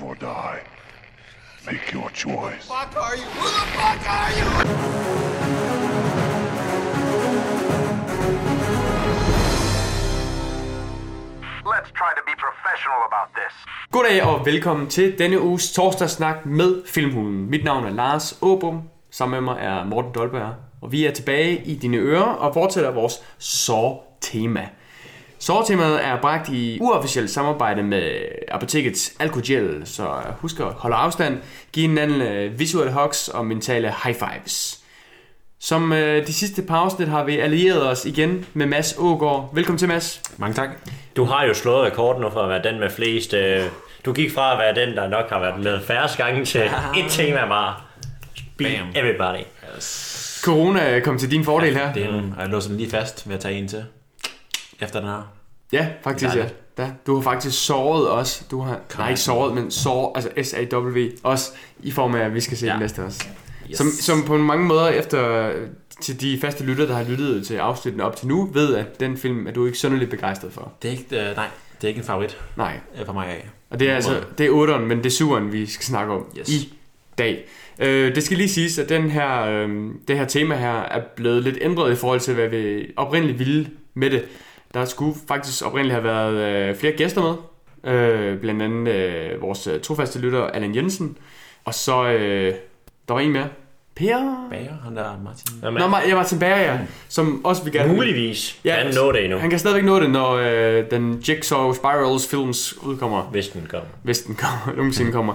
Live or die. Make your choice. fuck are you? Who the fuck are you? Let's try to be professional about this. Goddag og velkommen til denne uges torsdagssnak med Filmhulen. Mit navn er Lars Åbom, sammen med mig er Morten Dolberg, og vi er tilbage i dine ører og fortsætter vores Saw-tema. Saw-temaet er bragt i uofficielt samarbejde med apotekets Alkogel, så husk at holde afstand, give hinanden øh, visuelle hugs og mentale high fives. Som øh, de sidste par afsnit har vi allieret os igen med Mads Ågaard. Velkommen til, Mads. Mange tak. Du har jo slået rekorden nu for at være den med flest. Øh, du gik fra at være den, der nok har været med færrest gange til et tema bare. Bam. everybody. Corona kom til din fordel her. Det er en, og jeg låser den lige fast ved at tage en til. Efter den her. Ja, faktisk ja. Da. Du har faktisk såret os. Du har, nej, ikke såret, men sår, altså S-A-W, også i form af, at vi skal se ja. Ja. den næste også. Yes. Som, som på mange måder efter til de faste lyttere, der har lyttet til afsnittene op til nu, ved, at den film er du ikke synderligt begejstret for. Det er ikke, øh, nej, det er ikke en favorit Nej. øh, for mig af. Og det er altså, det er 8'eren, men det er 7'eren, vi skal snakke om Yes. i dag. Øh, det skal lige siges, at den her, øh, det her tema her er blevet lidt ændret i forhold til, hvad vi oprindeligt ville med det. Der skulle faktisk oprindeligt have været øh, flere gæster med. Øh, blandt andet øh, vores øh, trofaste lytter, Allan Jensen. Og så, øh, der var en mere. Per? Bager, han der Martin. Jamen, Nå, Ma- ja, Martin Bager, ja. Som også vil gerne... muligvis Ja, kan nå det endnu, Han kan stadigvæk nå det, når øh, den Jigsaw Spirals films udkommer. hvis den kommer. hvis den kommer, nogensinde kommer.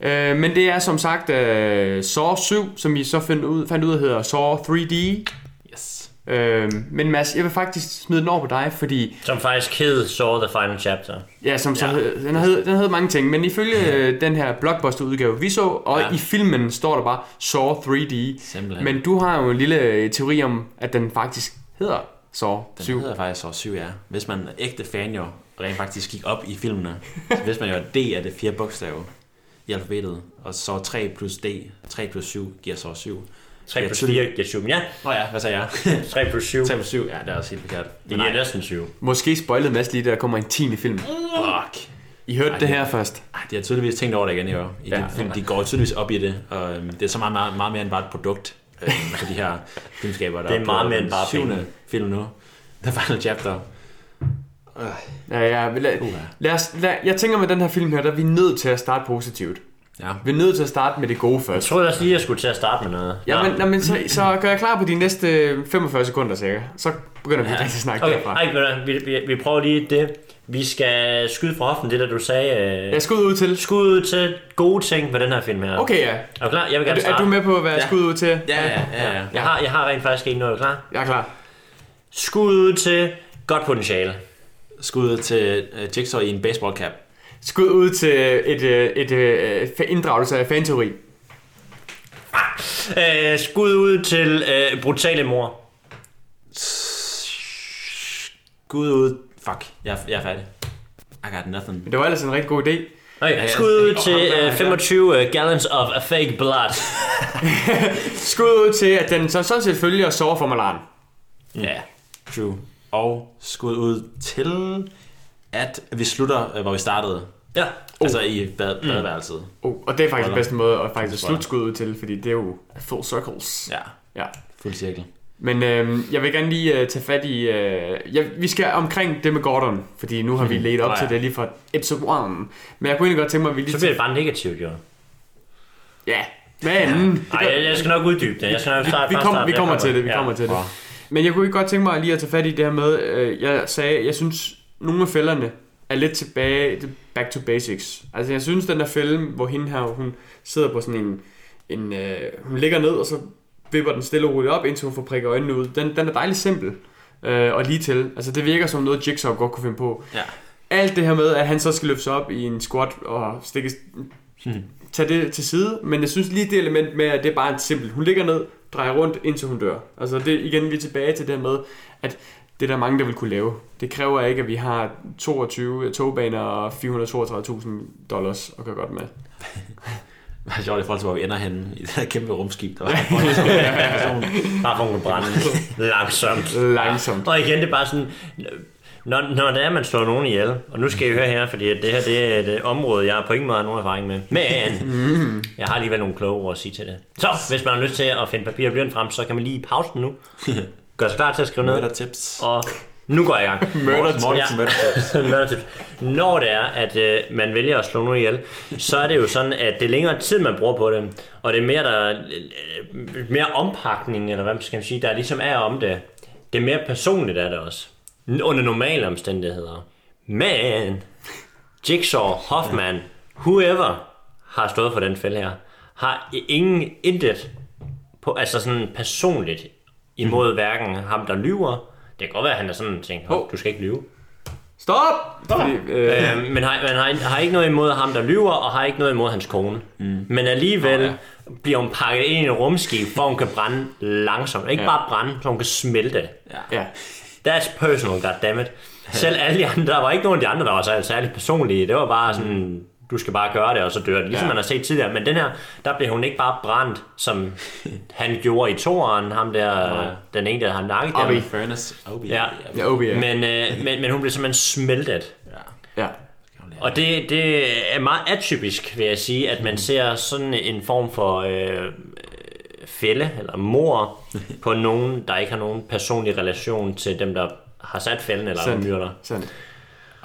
Øh, men det er som sagt øh, Saw 7, som vi så fandt ud, fandt ud af hedder Saw 3D. Øh, men Mads, jeg vil faktisk smide den over på dig, fordi Som faktisk hed Saw the Final Chapter. ja, som, som Ja. hed, den, hed, den hed mange ting, men ifølge øh, den her blockbuster udgave vi så, og Ja. i filmen står der bare Saw 3D. Simpelthen. Men du har jo en lille øh, teori om, at den faktisk hedder Saw Den 7. hedder faktisk så 7, ja. Hvis man er ægte fan jo rent faktisk gik op i filmene, så vidste man jo, D er det fire bogstaver i alfabetet, og så 3 plus D, 3 plus 7 giver så 7. 3 Ja, plus tydeligt. 4 giver 7. Men ja, Nå ja, hvad sagde jeg? 3 plus 7. 3 plus 7, ja, det er også helt forkert. Det giver næsten 7. Måske spoilede Mads lige, der kommer en 10. film. fuck. I hørte Ej, det her først. Ej, de har tydeligvis tænkt over det igen i år. I Ja. den film. De går tydeligvis op i det, og øhm, det er så meget, meget, meget mere end bare et produkt øh, for de her filmskaber, der Det er meget mere end bare syvende film nu. The Final Chapter. Ja, ja, lad, lad os, lad, jeg tænker med den her film her, der er vi nødt til at starte positivt. Ja. Vi er nødt til at starte med det gode Jeg først. troede også lige, at jeg skulle til at starte med noget. Ja, men, nå, men så, så gør jeg klar på de næste 45 sekunder cirka. Så begynder vi Ja. at snakke Okay, derfra. ej, vi, vi, vi prøver lige det. Vi skal skyde fra hoften, det der du sagde. Øh, Jeg skal ud til. skud ud til gode ting ved den her film her. Okay, ja. Er du klar? Jeg vil Er gerne du, er starte. du med på, hvad jeg Ja. skal ud til? Ja, ja, ja. ja. Jeg har, jeg har rent faktisk en nu, er du klar? Jeg er klar. Skud ud til godt potentiale. Skud til uh, Jigsaw i en baseball cap. Skud ud til et, øh, et, et, et inddragelse af fanteori. Øh, skud ud til øh, brutale mor. Skud ud. Fuck, jeg, jeg er færdig. I got nothing. Men det var ellers en rigtig god idé. Okay, ja. skud ud til øh, 25 gallons of a fake blood. Skud ud til, at den så sådan set følger Saw for Malan. Ja, true. Og skud ud til, at vi slutter, øh, hvor vi startede. Ja. Altså i bad, badeværelset. Oh, og det er faktisk den bedste måde at faktisk slutte skud ud til, fordi det er jo full circles. Ja, ja. fuld cirkel. Men øh, jeg vil gerne lige øh, tage fat i... Øh, ja, vi skal omkring det med Gordon, fordi nu har vi ledt op Nå ja. til det lige fra episode 1. Men jeg kunne egentlig godt tænke mig, at vi lige... Så bliver det bare negativt, jo. Ja, men... Nej, jeg, jeg skal nok uddybe det. Jeg skal nok starte vi, kommer, start. vi Jeg kommer til det, vi Ja. kommer til det. Men jeg kunne godt tænke mig lige at tage fat i det her med, øh, jeg sagde, jeg synes, nogle af fælderne er lidt tilbage, back to basics. Altså jeg synes, den der film, hvor hende her, hun sidder på sådan en, en øh, hun ligger ned, og så vipper den stille og roligt op, indtil hun får prikket øjnene ud. Den, den er dejligt simpel øh, og lige til. Altså det virker som noget, Jigsaw godt kunne finde på. Ja. Alt det her med, at han så skal løfte sig op i en squat og stikke, tage det til side, men jeg synes lige det element med, at det er bare en simpel. Hun ligger ned, drejer rundt, indtil hun dør. Altså det, igen, vi er tilbage til det med, at det er der mange, der vil kunne lave. Det kræver ikke, at vi har 22 togbaner og 432.000 dollars at gøre godt med. Det er sjovt i forhold til, hvor vi ender henne i det her kæmpe rumskib. Der var Bare for at brænde langsomt. Langsomt. Og igen, det er bare sådan... Når, når det er, man slår nogen ihjel, og nu skal I høre her, fordi det her det er et øh, område, jeg på ingen måde har nogen erfaring med. Men jeg har alligevel nogle kloge ord at sige til det. Så hvis man har lyst til at finde papir og blyant frem, så kan man lige pause den nu. Gør sig klar til at skrive ned. Murder tips. Og nu går jeg i gang. Murder Ja. tips. Murder tips. Når det er, at øh, man vælger at slå nogen ihjel, så er det jo sådan, at det er længere tid, man bruger på det, og det er mere, der, øh, mere ompakning, eller hvad skal man sige, der ligesom er om det. Det er mere personligt af det også. Under normale omstændigheder. Men Jigsaw, Hoffman, whoever har stået for den fælde her, har ingen intet på, altså sådan personligt imod Mhm. hverken ham, der lyver. Det kan godt være, at han er sådan tænkt, "Hov, du skal ikke lyve. Stop! Fordi, øh, Øh, men har, man har, har ikke noget imod ham, der lyver, og har ikke noget imod hans kone. Mm. Men alligevel oh, ja. bliver hun pakket ind i en rumskib, hvor hun kan brænde langsomt. Ikke Ja. bare brænde, så hun kan smelte. ja. That's personal, goddammit. Selv alle de andre, der var ikke nogen af de andre, der var særlig, særlig personlige. Det var bare sådan, du skal bare gøre det, og så dør det. Ligesom Ja. man har set tidligere. Men den her, der blev hun ikke bare brændt, som han gjorde i toeren. Ham der, den ene, der har nakket Obi. Furnace. Obi. Ja. Ja, OB, ja. Men, øh, men, men hun blev simpelthen smeltet. ja. Og det, det er meget atypisk, vil jeg sige, at man ser sådan en form for øh, fælde eller mor på nogen, der ikke har nogen personlig relation til dem, der har sat fælden eller myrder. Sandt.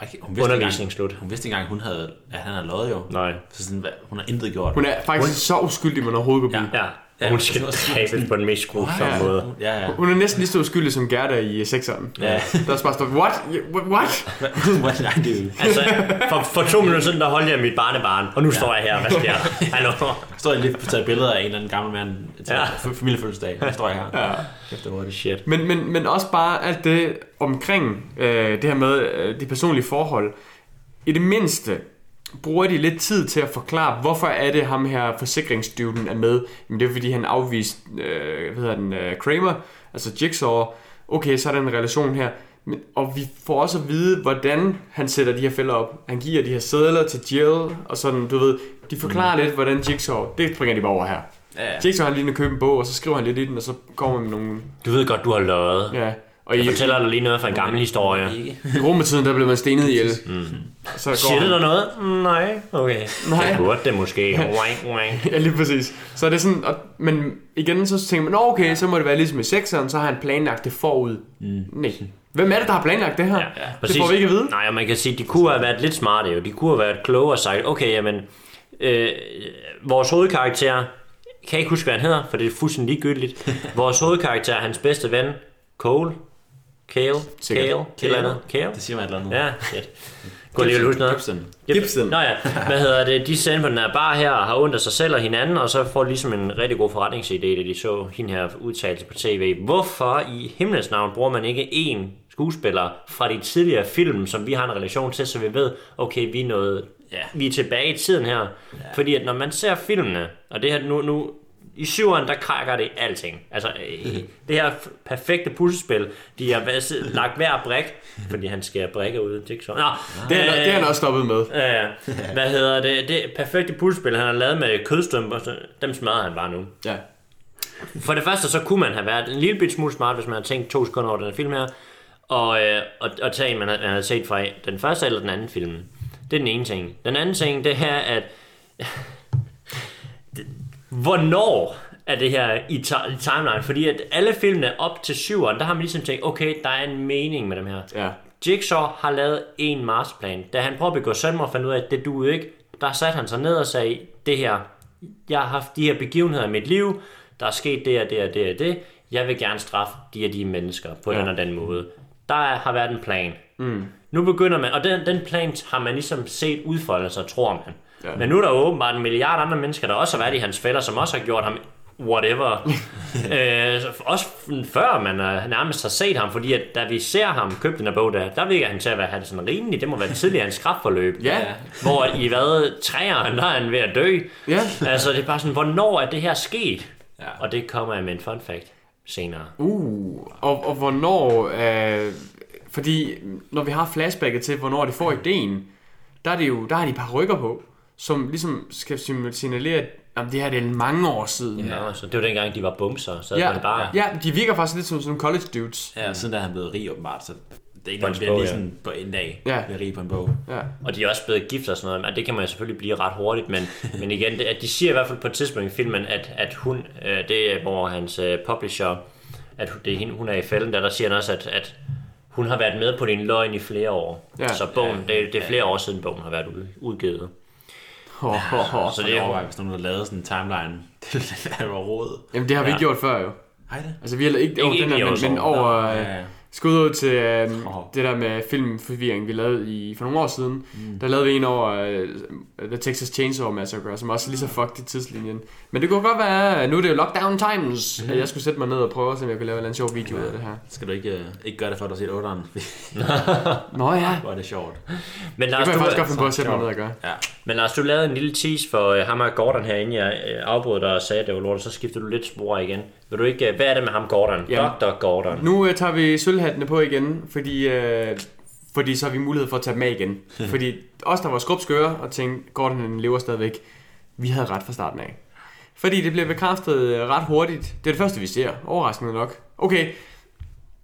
Ej, Hun vidste Undervisning engang, slut. hun vidste ikke engang, hun havde, at han havde løjet jo. Nej. Så sådan, hun har intet gjort. Hun er faktisk så uskyldig, man overhovedet kan blive. Ja, Ja, og hun det skal dræbes på den mest grusomme ja, måde. Ja, ja. Hun er næsten lige så uskyldig som Gerda i sekseren. Ja. Der er bare stået, what? What? What I do? Altså, for, for to minutter siden, der holdt jeg mit barnebarn, og nu står jeg her. Hvad sker der? Hallo? Står jeg lige og tager billeder af en eller anden gammel mand til Ja. ja. familiefødselsdag. Der står jeg her. Ja. Efter hurtigt. Shit. Men, men, men også bare alt det omkring øh, det her med øh, de personlige forhold. I det mindste bruger de lidt tid til at forklare, hvorfor er det ham her forsikringsdyvden er med. Jamen det er fordi han afviste, øh, hvad hedder den, øh, Kramer, altså Jigsaw. Okay, så er der en relation her. Men, og vi får også at vide, hvordan han sætter de her fælder op. Han giver de her sædler til Jill, og sådan, du ved, de forklarer mm. lidt, hvordan Jigsaw, det springer de bare over her. Ja. Jigsaw han lige og købe en bog, og så skriver han lidt i den, og så kommer man med nogle... Du ved godt, du har løjet. Ja, og i, Jeg fortæller dig lige noget fra en gammel historie. Ikke? i rummetiden, der blev man stenet ihjel. Mm. Så går Siger det noget? Nej. Okay. Nej. Det burde det måske. Ja, lige præcis. Så er det sådan, og, men igen, så tænker man, "Nå, okay, så må det være ligesom i sekseren, så har han planlagt det forud. Mm. Nej. Hvem er det, der har planlagt det her? Ja, ja, det får vi ikke at vide. Nej, og man kan sige, de kunne have været lidt smarte jo. De kunne have været kloge og sagt, okay, jamen, øh, vores hovedkarakter, kan jeg ikke huske, hvad han hedder, for det er fuldstændig ligegyldigt. vores hovedkarakter er hans bedste ven, Cole. Kale. Sikkert. Kale. Et eller andet. Kale. Det siger mig et eller andet. Ja, shit. Gå lige og noget. Gibson. Gibson. Nå ja, hvad hedder det? De sender på den her bar her og har ondt af sig selv og hinanden, og så får de ligesom en rigtig god forretningsidé, da de så hende her udtalelse på tv. Hvorfor i himlens navn bruger man ikke én skuespiller fra de tidligere film, som vi har en relation til, så vi ved, okay, vi er, noget, Ja. vi er tilbage i tiden her. Ja. Fordi at når man ser filmene, og det her nu, nu i syveren, der krakker det alting. Altså, øh, det her perfekte puslespil, de har lagt hver brik, fordi han skal brikke ud, det er. Nå, Det er, øh, det er han også stoppet med. Ja. Hvad hedder det? Det perfekte puslespil, han har lavet med kødstømper, så dem smadrer han bare nu. Ja. For det første, så kunne man have været en lille bit smule smart, hvis man havde tænkt to sekunder over den her film her, og, øh, og, og tage en, man havde, man havde set fra den første eller den anden film. Det er den ene ting. Den anden ting, det er, at hvornår er det her i, i timeline? Fordi at alle filmene op til syveren, der har man ligesom tænkt, okay, der er en mening med dem her. Ja. Jigsaw har lavet en masterplan. Da han prøvede at begå selvmord og fandt ud af, at det duede ikke, der satte han sig ned og sagde, det her, jeg har haft de her begivenheder i mit liv, der er sket det og det og det og det, jeg vil gerne straffe de og de mennesker på ja. den og den måde. Der er- har været en plan. Mm. Nu begynder man, og den, den plan har man ligesom set udfolde sig, tror man. Ja. Men nu er der åbenbart en milliard andre mennesker, der også har været i hans fælder, som også har gjort ham whatever. øh, så også før man øh, nærmest har set ham, fordi at, da vi ser ham købe den her bog, der, der virker han til at være han er sådan rimelig. Det må være tidligere en strafforløb. Ja. Hvor i hvad, træerne, der er han ved at dø. Ja. Altså, det er bare sådan, hvornår er det her sket? Ja. Og det kommer jeg med en fun fact senere. Uh, og, og hvornår... Øh, fordi når vi har flashbacket til, hvornår de får ideen, der er, det jo, der har de par rykker på, som ligesom skal signalere, at jamen, det her det er mange år siden. Ja. Nå, så det var dengang, de var bumser, så ja, Ja, det bare... ja, de virker faktisk lidt som sådan college dudes. Ja, siden da han blevet rig åbenbart, så Det er ikke noget, bliver lige ja. sådan på en dag. Ja. Ja. rig på en bog. Ja. Og de er også blevet gift og sådan noget, men det kan man jo selvfølgelig blive ret hurtigt, men, men igen, det, at de siger i hvert fald på et tidspunkt i filmen, at, at hun, øh, det er hvor hans øh, publisher, at det er hende, hun er i fælden, der, der siger han også, at, at hun har været med på din løgn i flere år. Ja. Så bogen, det, det er flere år siden bogen har været ud, udgivet. Ho. Så det er overvejer, hvis nogen havde lavet sådan en timeline. det var råd. Jamen, det har vi Ja. ikke gjort før, jo. Hej det. Altså, vi har ikke, ikke den her, men, men over... Ja, Øh, ja. Skud ud til øh, Åh. det der med filmforvirring, vi lavede i, for nogle år siden. Mm. Der lavede vi en over øh, The Texas Chainsaw Massacre, som også er lige så fucked i tidslinjen. Men det kunne godt være, nu er det jo lockdown times, mm. at jeg skulle sætte mig ned og prøve, om jeg kunne lave en eller sjov video ud af det her. Skal du ikke, øh, ikke gøre det, for at du har set 8'eren? Nå ja, Hvor er det sjovt. Men det Lars, kan jeg du, faktisk godt finde på at sætte mig ned og gøre. Ja. men Lars, du lavede en lille tease for uh, ham og Gordon herinde. Jeg uh, afbrød dig og sagde, at det var lort, og så skiftede du lidt spor igen. Vil du ikke, uh, hvad er det med ham Gordon? Jamen. Dr. Gordon. Nu øh, tager vi sølvhattene på igen, fordi, øh, fordi så har vi mulighed for at tage dem af igen. fordi os, der var skrubskøre og tænkte, Gordon lever stadigvæk, vi havde ret fra starten af. Fordi det bliver bekræftet øh, ret hurtigt. Det er det første, vi ser. Overraskende nok. Okay,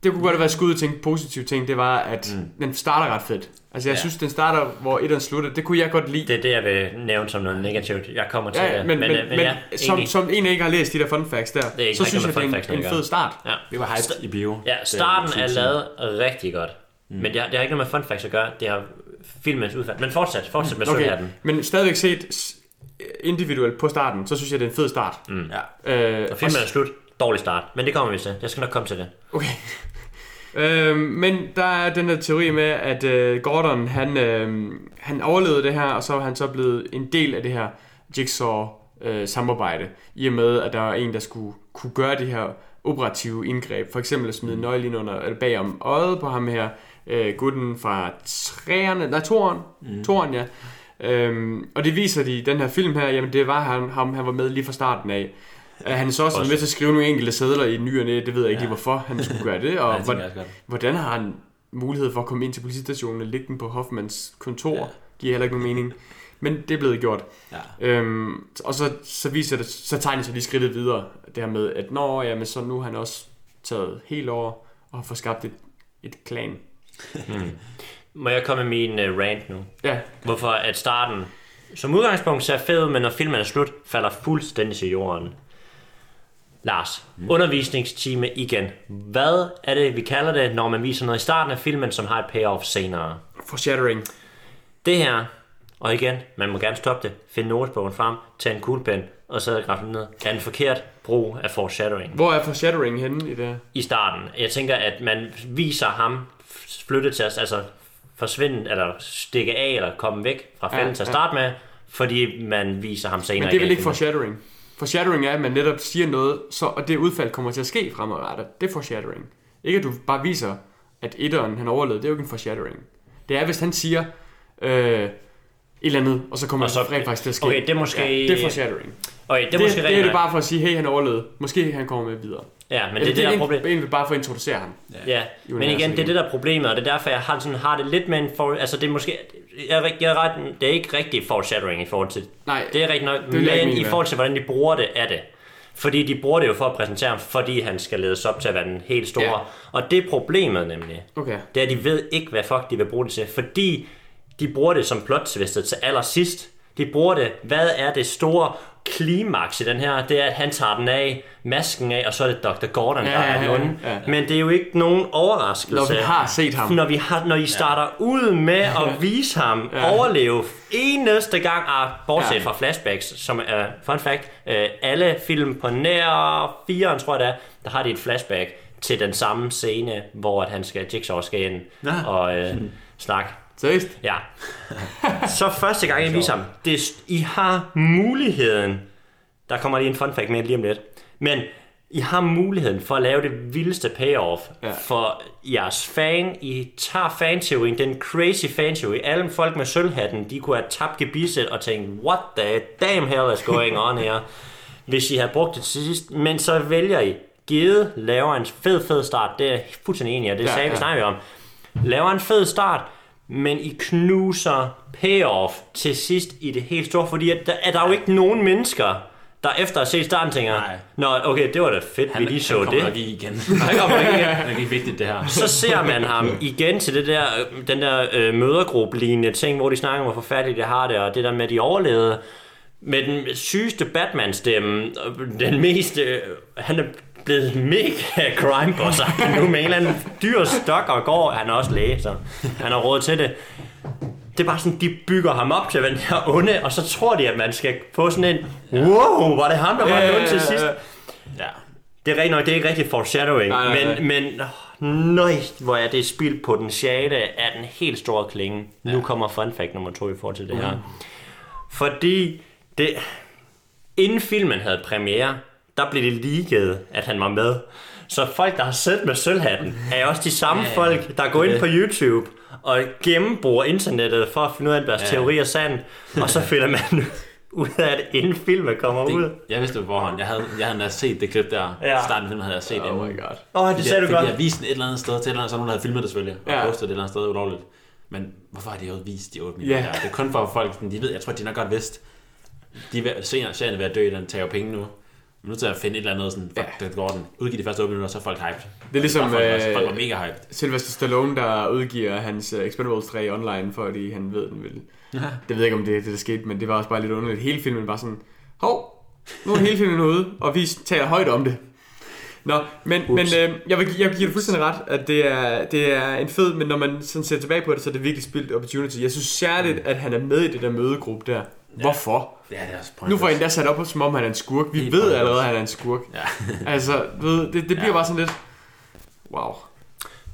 det kunne godt have været skud til en positiv ting, det var, at mm. den starter ret fedt. Altså jeg ja. Synes, den starter, hvor etteren slutter. Det kunne jeg godt lide. Det er det, jeg vil nævne som noget negativt. Jeg kommer til Ja, det. men, men, men, øh, men ja, som, som en, der ikke har læst de der fun facts der, er ikke så rigtig synes jeg, det fun er facts, en, en der fed start. Ja. Vi var hyped i bio. Ja, starten er 2020. lavet rigtig godt. Mm. Men det har, det har ikke noget med fun facts at gøre. Det har filmens udfald. Men fortsæt, fortsæt med Okay, sølvhatten. men stadigvæk set individuelt på starten, så synes jeg, det er en fed start. Mm. Ja. Øh, Og filmen er slut. Dårlig start. Men det kommer vi til. Jeg skal nok komme til det. Okay. Øhm, men der er den der teori med, at øh, Gordon, han, øh, han overlevede det her, og så er han så blevet en del af det her Jigsaw øh, samarbejde, i og med, at der var en, der skulle kunne gøre det her operative indgreb. For eksempel at smide nøglen ind under, eller bag om øjet på ham her, øh, gutten fra træerne, nej, toren, mm. toren, ja. Øhm, og det viser de i den her film her, jamen det var han, ham, han var med lige fra starten af. Han er så også, Også. med til at skrive nogle enkelte sædler i ny og næ, det ved jeg ikke lige, hvorfor han skulle gøre det, og Ja, det tænker hvor, jeg også godt. hvordan har han mulighed for at komme ind til politistationen og ligge den på Hoffmans kontor? Ja. Ja. Giver heller ikke nogen mening. Men det er blevet gjort. Ja. Øhm, og så, så viser det, så tegner sig de skridtet videre, det her med, at nå, jamen, så nu har han også taget helt over og har fået skabt et, et klan. Må jeg komme med min uh, rant nu? Ja, Hvorfor at starten som udgangspunkt ser fed ud, men når filmen er slut, falder fuldstændig til jorden. Lars, mm. undervisningstime igen. Hvad er det, vi kalder det, når man viser noget i starten af filmen, som har et payoff senere? foreshadowing. Det her, og igen, man må gerne stoppe det, finde notesbogen frem, tage en kuglepen, og så graffe den ned. Er en forkert brug af foreshadowing. Hvor er foreshadowing henne i det i starten. Jeg tænker, at man viser ham flytte til os, altså forsvinde, eller stikke af, eller komme væk fra fælden Ja, ja, til at ja. starte med, fordi man viser ham senere. Men det er vel ikke foreshadowing. Foreshadowing er, at man netop siger noget, så, og det udfald kommer til at ske fremadrettet. Det er foreshadowing. Ikke at du bare viser, at etteren han overlevede. Det er jo ikke en foreshadowing. Det er, hvis han siger øh, et eller andet, og så kommer Og så- det rent faktisk til at ske. okay, det er måske- Ja, det er foreshadowing. Okay, det er måske det, det er det bare for at sige, hey, han overlevede. Måske han kommer med videre. Ja, men Eller det er det, der er er problemet. egentlig bare for at introducere ham. Ja, men universet igen, det er det, der er problemet, og det er derfor, jeg har, sådan, har det lidt med en for... Altså, det er måske... Jeg, er jeg er ret, det er ikke rigtig foreshadowing i forhold til... Nej, Det er rigtigt nok, ikke men i det forhold til, hvordan de bruger det, er det. Fordi de bruger det jo for at præsentere ham, fordi han skal ledes op til at være den helt store. Ja. Og det er problemet nemlig. Okay. Det er, at de ved ikke, hvad fuck de vil bruge det til. Fordi de bruger det som plot til allersidst. De bruger det, hvad er det store klimaks i den her? Det er, at han tager den af, masken af, og så er det Dr. Gordon, Ja, der er ja, ja, ja. Men det er jo ikke nogen overraskelse. Når vi har set ham. Når, vi har, når I starter ud med at vise ham Ja. overleve eneste gang, ah, bortset Ja. fra flashbacks, som er, fun fact, øh, alle film på nær 4, tror jeg det er, der har de et flashback til den samme scene, hvor at han skal, Jigsaw skal ind Nå. og øh, snakke. Seriøst? Ja. Så første gang, jeg viser ham, det, I har muligheden, der kommer lige en fun fact med lige om lidt, men I har muligheden for at lave det vildeste payoff Ja. for jeres fan. I tager fanteorien, den crazy fanteori. Alle folk med sølvhatten, de kunne have tabt gebisset og tænkt, what the damn hell is going on her? Hvis I har brugt det til sidst. Men så vælger I, givet laver en fed, fed start. Det er jeg fuldstændig enig i, det Ja, ja, sagde vi ja. snakker vi om. Laver en fed start, men I knuser payoff til sidst i det helt store, fordi at der, at der er jo ikke nogen mennesker, der efter at se starten tænker, Nej. Nå, okay, det var da fedt, vi lige så han kommer det. nok igen. Han kommer ikke igen. Det er vigtigt, det her. Så ser man ham igen til det der, øh, den der øh, mødergruppe-lignende ting, hvor de snakker om, hvor forfærdeligt det har det, og det der med, at de overlevede. Med den sygeste Batman-stemme, den mest... Øh, han er blevet mega crime bosser nu med en eller anden dyr stok og går. Han er også læge, så han har råd til det. Det er bare sådan, de bygger ham op til den her onde, og så tror de, at man skal få sådan en, wow, var det ham, der var den onde til sidst? Ja. Det er rigtigt nok, det er ikke rigtig foreshadowing, Nej, nej, nej. men, men nøj, hvor er det spildt potentiale af den helt store klinge. Ja. Nu kommer fun fact nummer to i forhold til det her. Fordi det, inden filmen havde premiere, der blev det ligget, at han var med. Så folk, der har siddet med sølvhatten, er også de samme ja, folk, der går ind på YouTube og gennembruger internettet for at finde ud af, at deres ja. teori er sand. Og så finder man ud af det, inden filmen kommer ud. Det, jeg vidste det på forhånd. Jeg havde, jeg havde set det klip der. Ja. Ja. Starten af filmen havde jeg set Oh inden. my god. Åh, oh, det sagde du fordi godt. Jeg har vist den et eller andet sted til et eller andet, så nogen, der havde filmet det selvfølgelig. Og Ja. postet det et eller andet sted ulovligt. Men hvorfor har de jo vist de 8 minutter? Ja. Yeah. Det er kun for at folk, de ved, jeg tror, de nok godt vidst, de er senere, serien er ved at dø, den tager jo penge nu. Men nu til at finde et eller andet sådan, fuck, Ja. ja. det går den. Udgiv de første 8 minutter, så er folk hyped. Det er ligesom folk, var, folk var øh, mega hyped. Sylvester Stallone, der udgiver hans uh, Expendables 3 online, fordi han ved, den vil. Det ved jeg ikke, om det er det, der skete, men det var også bare lidt underligt. Hele filmen var sådan, hov, nu er hele filmen ude, og vi taler højt om det. Nå, men, men øh, jeg, vil, jeg vil give dig fuldstændig ret, at det er, det er en fed, men når man sådan ser tilbage på det, så er det virkelig spildt opportunity. Jeg synes særligt, at han er med i det der mødegruppe der. Hvorfor? Ja, det er også Nu får en der sat op, som om han er en skurk. Vi Helt ved pointless. allerede, at han er en skurk. Ja. Altså, ved, det, det bliver Ja. bare sådan lidt... Wow.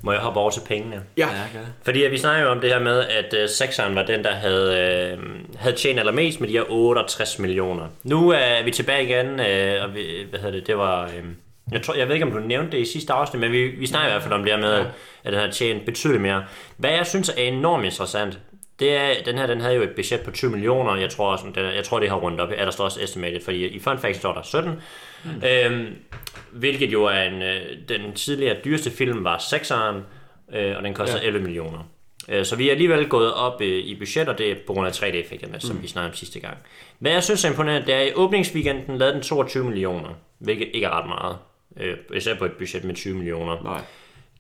Må jeg hoppe over til pengene? Ja, Ja. Fordi at vi snakker jo om det her med, at uh, sekseren var den, der havde, uh, havde tjent allermest med de her 68 millioner. Nu er vi tilbage igen, uh, og vi, hvad hedder det, det var... Uh, jeg, tror, jeg ved ikke, om du nævnte det i sidste afsnit, men vi, vi snakker i hvert fald om det her med, at, at den har tjent betydeligt mere. Hvad jeg synes er enormt interessant, det er, den her den havde jo et budget på 20 millioner. Jeg tror, også, den, jeg tror det har rundt op. Ja, der står også estimated, fordi i fun fact står der 17. Mm. Øhm, hvilket jo er en, øh, den tidligere dyreste film var 6'eren, øh, og den koster Ja. ja. 11 millioner. Øh, så vi er alligevel gået op øh, i budget, og det er på grund af 3D-effekterne, som vi snakkede om sidste gang. Hvad jeg synes er imponerende, det er, at i åbningsweekenden lavede den 22 millioner, hvilket ikke er ret meget. Øh, især på et budget med 20 millioner. nej.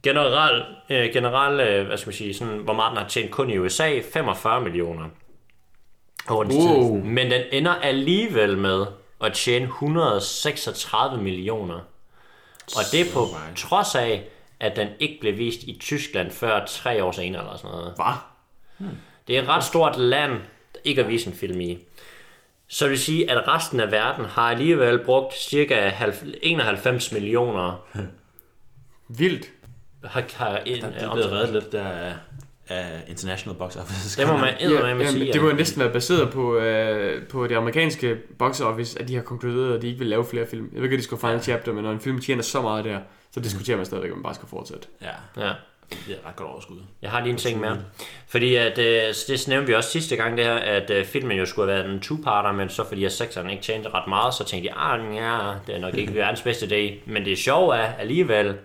Generelt, øh, generel, øh, hvad skal man sige, sådan, hvor meget den har tjent kun i USA, 45 millioner. Over den tid. Men den ender alligevel med at tjene 136 millioner. Og det er på trods af, at den ikke blev vist i Tyskland før tre år senere eller sådan noget. Hvad? Det er et ret stort land, der ikke har vist en film i. Så det vil sige, at resten af verden har alligevel brugt cirka 91 millioner Vildt. Har, har en, Der er blevet reddet lidt der af, af International Box Office. det må man eddermame jamen, sige. det må at- næsten være baseret på, øh, på det amerikanske box office, at de har konkluderet, at de ikke vil lave flere film. Jeg ved ikke, at de skulle final chapter, men når en film tjener så meget der, så diskuterer man stadigvæk, om man bare skal fortsætte. Ja, Ja. det er ret godt overskud. Jeg har lige en ting mere. Fordi at, øh, det nævnte vi også sidste gang, det her, at øh, filmen jo skulle have været en two-parter, men så fordi at sekseren ikke tjente ret meget, så tænkte jeg, ah, ja, det er nok ikke verdens bedste dag. Men det sjove er alligevel,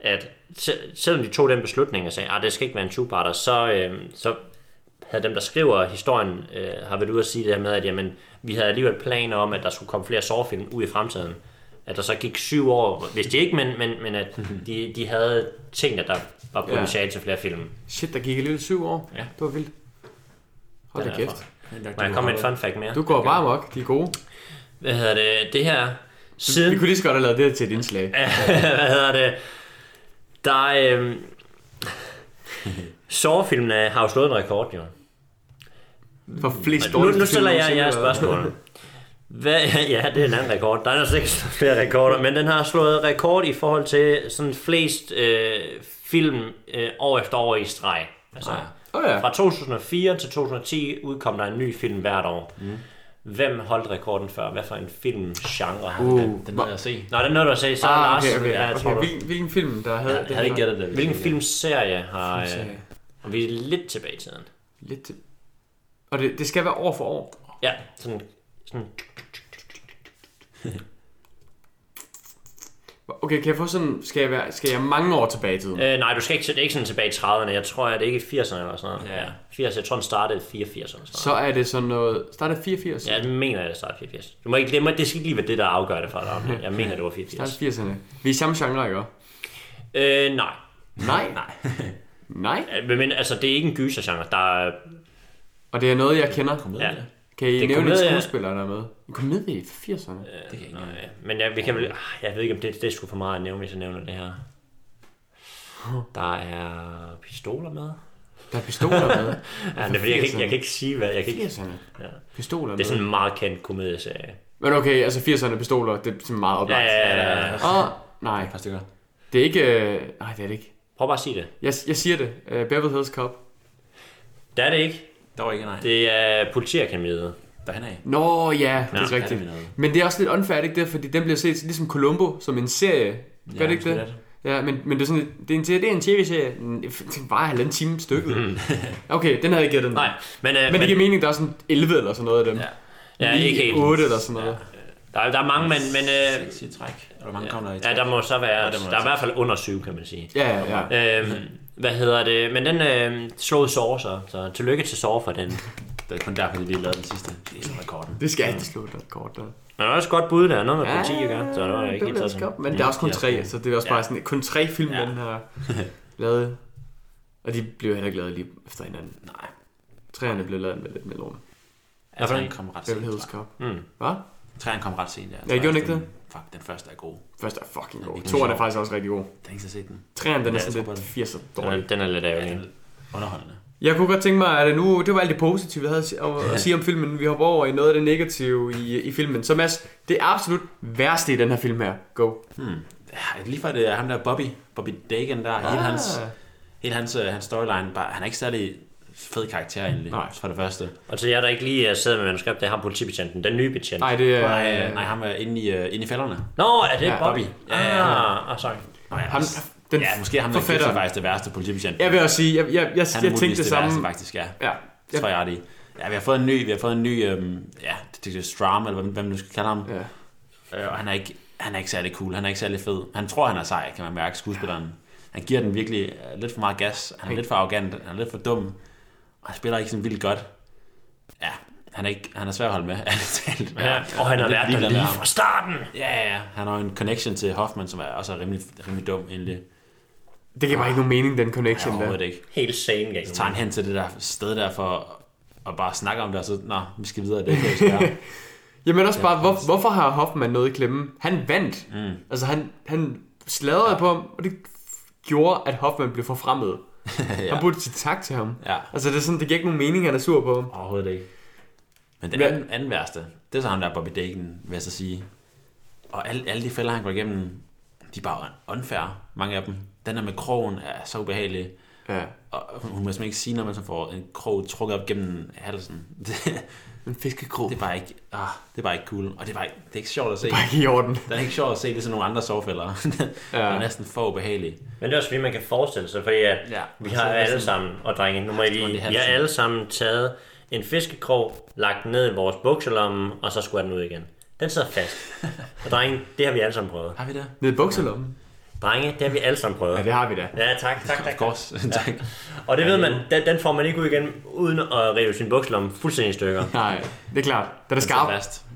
at se- selvom de tog den beslutning og sagde, at det skal ikke være en two-parter, så, øh, så havde dem, der skriver historien, øh, har været ude at sige det her med, at jamen, vi havde alligevel planer om, at der skulle komme flere sårfilm ud i fremtiden. At der så gik syv år, hvis de ikke, men, men, men at de, de havde tænkt, at der var potentiale til flere film. Shit, der gik alligevel syv år. Ja. Det var vildt. Hold da kæft. Må jeg komme med et fun fact mere? Du går bare amok. De er gode. Hvad hedder det? Det her... Vi Siden... kunne lige så godt have lavet det her til et indslag. hvad hedder det? Der er... Øhm... Sårfilmene har jo slået en rekord, jo. For flest Nu, dårlige nu stiller film jeg jer spørgsmål. Hvad, ja, det er en anden rekord. Der er sikkert flere rekorder, men den har slået rekord i forhold til sådan flest øh, film øh, år efter år i streg. Altså, Åh ja. fra 2004 til 2010 udkom der en ny film hvert år. Mm. Hvem holdt rekorden før? Hvad for en filmgenre Uh, Den, den nåede jeg at se. Nå, er noget, du har set. Så Ah, Lars, okay, okay. hvad okay. tror? Hvilken, hvilken film, der havde Jeg havde ikke gættet det. Hvilken filmserie har... Øh, Filmserie. og vi er lidt tilbage i tiden. Lidt til... Og det, det skal være år for år. Ja, sådan... sådan okay, kan jeg få sådan, skal jeg, være, skal jeg mange år tilbage i tiden? Øh, nej, du skal ikke, det er ikke sådan tilbage i 30'erne. Jeg tror, at det ikke er 80'erne eller sådan noget. Ja. Ja. 80, jeg tror, den startede i 84 eller sådan Så er det sådan noget, starter 84? noget. Ja, jeg mener, at det startede i 84. Du må ikke, det, må, det skal ikke lige være det, der afgør det for dig. Jeg mener, det var 84. Starter 80'erne. Vi er i samme genre, ikke? Øh, nej. Nej. Nej. Nej. Øh, Men altså, det er ikke en gysergenre. Der er, Og det er noget, jeg kender. Ja. Kan I Det er nævne en komedie. skuespiller, der er med? En komedie i 80'erne? Det kan jeg ikke nej, men jeg, vi kan vel, ah, jeg ved ikke, om det, det er sgu for meget at nævne, hvis jeg nævner det her. Der er pistoler med. Der er pistoler med. Ja, det er, fordi jeg, kan ikke, jeg kan ikke sige, hvad... Jeg kan ikke, 80'erne? Ja. Pistoler med. det er sådan en meget kendt komedieserie. Men okay, altså 80'erne pistoler, det er sådan meget Ja, oplagt. ja, ja, ja. Åh, nej. Et par stykker. Det er ikke... øh, Nej, det er det ikke. Prøv bare at sige det. Jeg, jeg siger det. Uh, Beverly Hills Cop. Det er det ikke. Der var ikke nej. Det... Er politiakademiet. Derhen af. Nå ja, det er rigtigt. er det. Men det er også lidt unfair, ikke det? Fordi den bliver set ligesom Columbo som en serie. Gør Ja, det ikke det? Ja, men, men det er sådan, et- det er en, det er en tv-serie. Mm, var halvanden time stykket. Okay, den havde jeg ikke gættet. Nej, men, øh, Men det giver mening, der er sådan 11 eller sådan noget af dem. Ja. Ja, ikke helt. 8 eller sådan noget. Der, er- der er mange, men, men øh, Seks i træk. Er der mange kommer der i ja, træk? der må så være, Ja, der må der er i der hvert fald under syv, kan man sige. Ja, ja, ja. Øhm, hvad hedder det? Men den øh, slog Saw så, så tillykke til Saw for den. Det er kun derfor, vi lavede den sidste. Det er sådan rekorden. Det skal altid slå et kort der. Men der er også et godt bud der, noget med Ja, politi at gøre, så det var ikke det helt bliver så skop. Men der er også kun tre, ja. så det er også bare sådan, kun tre film, Ja. den har lavet. Og de blev heller ikke lavet lige efter hinanden. Nej. Træerne blev lavet med lidt melon. Ja, træerne kom ret sent. Mm. Hvad? Træerne kom ret sent, ja. Ja, gjorde den ikke det? Fuck, den første er god. Første er fucking god. det er Toren er faktisk også rigtig god. Den har ikke set den. Træerne, den er jeg sådan lidt på 80'er Den dårlig. er, den er lidt Ja, ærgerlig. den er underholdende. Jeg kunne godt tænke mig, at nu, det var alt det positive, vi havde at si- at, at sige om filmen. Vi hopper over i noget af det negative i, i filmen. Så Mads, det absolut værste i den her film her. Go. Hmm. Lige for det er ham der Bobby. Bobby Dagan der. Ah. Hele hans, hele hans, øh, hans storyline. Bare, han er ikke særlig fed karakter egentlig. Nej. For det første. Og til jer, der ikke lige øh, sidder med manuskript, det er ham politibetjenten, den nye betjent. Nej, det er... Nej, nej, ham er inde i, uh, inde i fælderne. Nå, er det Ja, ja, Bobby? Bobby. Ja, Ja, ja, ah, ah, sorry. Nå, ja, Ham, den ja, måske ham der er faktisk det værste politibetjent. Jeg vil også sige, jeg, jeg, jeg, Han jeg er tænkte det det værste samme. faktisk, ja. Ja. Det tror jeg ret i. Ja, vi har fået en ny, vi har fået en ny, øhm, ja, det, det er Stram, eller hvad, man nu skal kalde ham. ja. Øh, og han er, ikke, han er ikke særlig cool, han er ikke særlig fed. Han tror, han er sej, kan man mærke, skuespilleren. Han giver den virkelig øh, lidt for meget gas, han er lidt for arrogant, han er lidt for dum, og han spiller ikke sådan vildt godt. Ja, han er, ikke, han er svær at holde med, talt. Ja, og han har lært med lige fra starten. Ja, ja, ja. Han har en connection til Hoffman, som er også er rimelig, rimelig dum egentlig. Det giver bare ikke nogen mening, den Ja, connection der. overhovedet ikke. Helt sane gang. Så tager han hen til det der sted der for at bare snakke om det, og så, nå, vi skal videre, det kan gøre. Jamen også bare, hvor, hvorfor har Hoffman noget i klemme? Han vandt. Mm. Altså han, han sladrede ja. på ham, og det gjorde, at Hoffman blev forfremmet. ja. Han burde sige tak til ham. Ja, Altså det er sådan, det giver ikke nogen mening, at han er sur på ham. overhovedet ikke. Men det Men- anden, anden værste, det er så ham der Bobby Dagen, vil jeg så sige. Og alle, alle de fælder, han går igennem, de er bare unfair, mange af dem. Den der med krogen er så ubehagelig. Ja. Og hun må simpelthen ikke sige, når man så får en krog trukket op gennem halsen. Det, En fiskekrog. det er bare ikke, ah, det er bare ikke cool. Og det er, bare ikke, det er ikke sjovt at se. Det er bare ikke i orden. Det er ikke sjovt at se, det er sådan nogle andre sovefælder. ja. Det er næsten for ubehageligt. Men det er også fordi, man kan forestille sig, fordi at Ja, vi har alle sådan- sammen, og drenge, nu må man lige, vi har alle sammen taget en fiskekrog, lagt den ned i vores bukselomme, og så skulle den ud igen. Den sidder fast. Og drenge, det har vi alle sammen prøvet. Har vi det? Nede i bukselommen. Drenge, det har vi alle sammen prøvet. Ja, det har vi da. Ja, tak, tak, tak. Of course. tak. Og det ved man, den, den får man ikke ud igen, uden at rive sin bukselomme fuldstændig i stykker. Nej, det er klart. Den er Den skarp.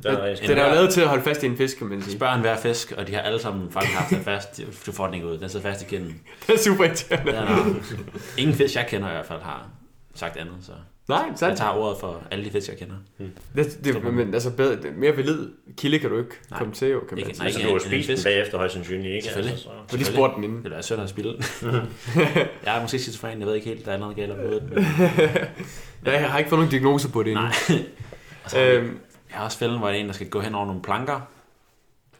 Den er Den er jo Ja. lavet til at holde fast i en fisk, kan man sige. Spørg en hver fisk, og de har alle sammen faktisk haft den fast. Du får den ikke ud. Den sidder fast i kinden. Det er super irriterende. Den er, ingen fisk, jeg kender i hvert fald, har sagt andet. Så Nej, jeg sandt. tager ordet for alle de fisk, jeg kender. Det, det, men altså bedre, det- mere valid kilde kan du ikke Nej. komme til, jo, kan man Ikke- sige. nej, Altså, du har spist den bagefter højst sandsynligt, ikke? Selvfølgelig. Altså, så. For de spurgte den inden. Det er synd at spille. jeg er måske skizofren, jeg ved ikke helt, der er noget galt om hovedet. Men... Jeg har ikke fået nogen diagnose på det endnu. Nej. Øhm, jeg har også fælden, hvor der er en, der skal gå hen over nogle planker.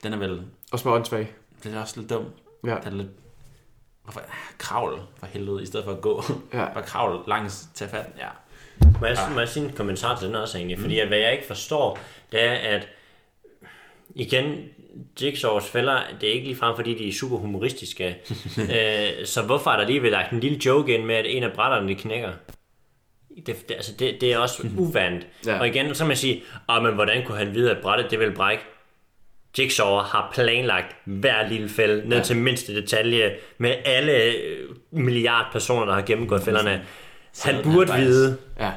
Den er vel... og små åndssvag. Den er også lidt dum. Ja. Den er lidt... Hvorfor? Kravl for helvede, i stedet for at gå. Ja. Bare kravl langs, tage fat. Ja. Må jeg, må jeg sige en kommentar til den også egentlig? Fordi at, hvad jeg ikke forstår, det er, at igen, Jigsaws fælder, det er ikke ligefrem, fordi de er super humoristiske. øh, så hvorfor er der lige ved lagt en lille joke ind med, at en af brætterne knækker? Det, det, altså det, det er også uvandt. Ja. Og igen, så kan man sige, ah, men hvordan kunne han vide, at brættet det vil brække? Jigsaw har planlagt hver lille fælde, ned ja. til mindste detalje, med alle øh, milliard personer, der har gennemgået fælderne. Han burde han vide, Ja.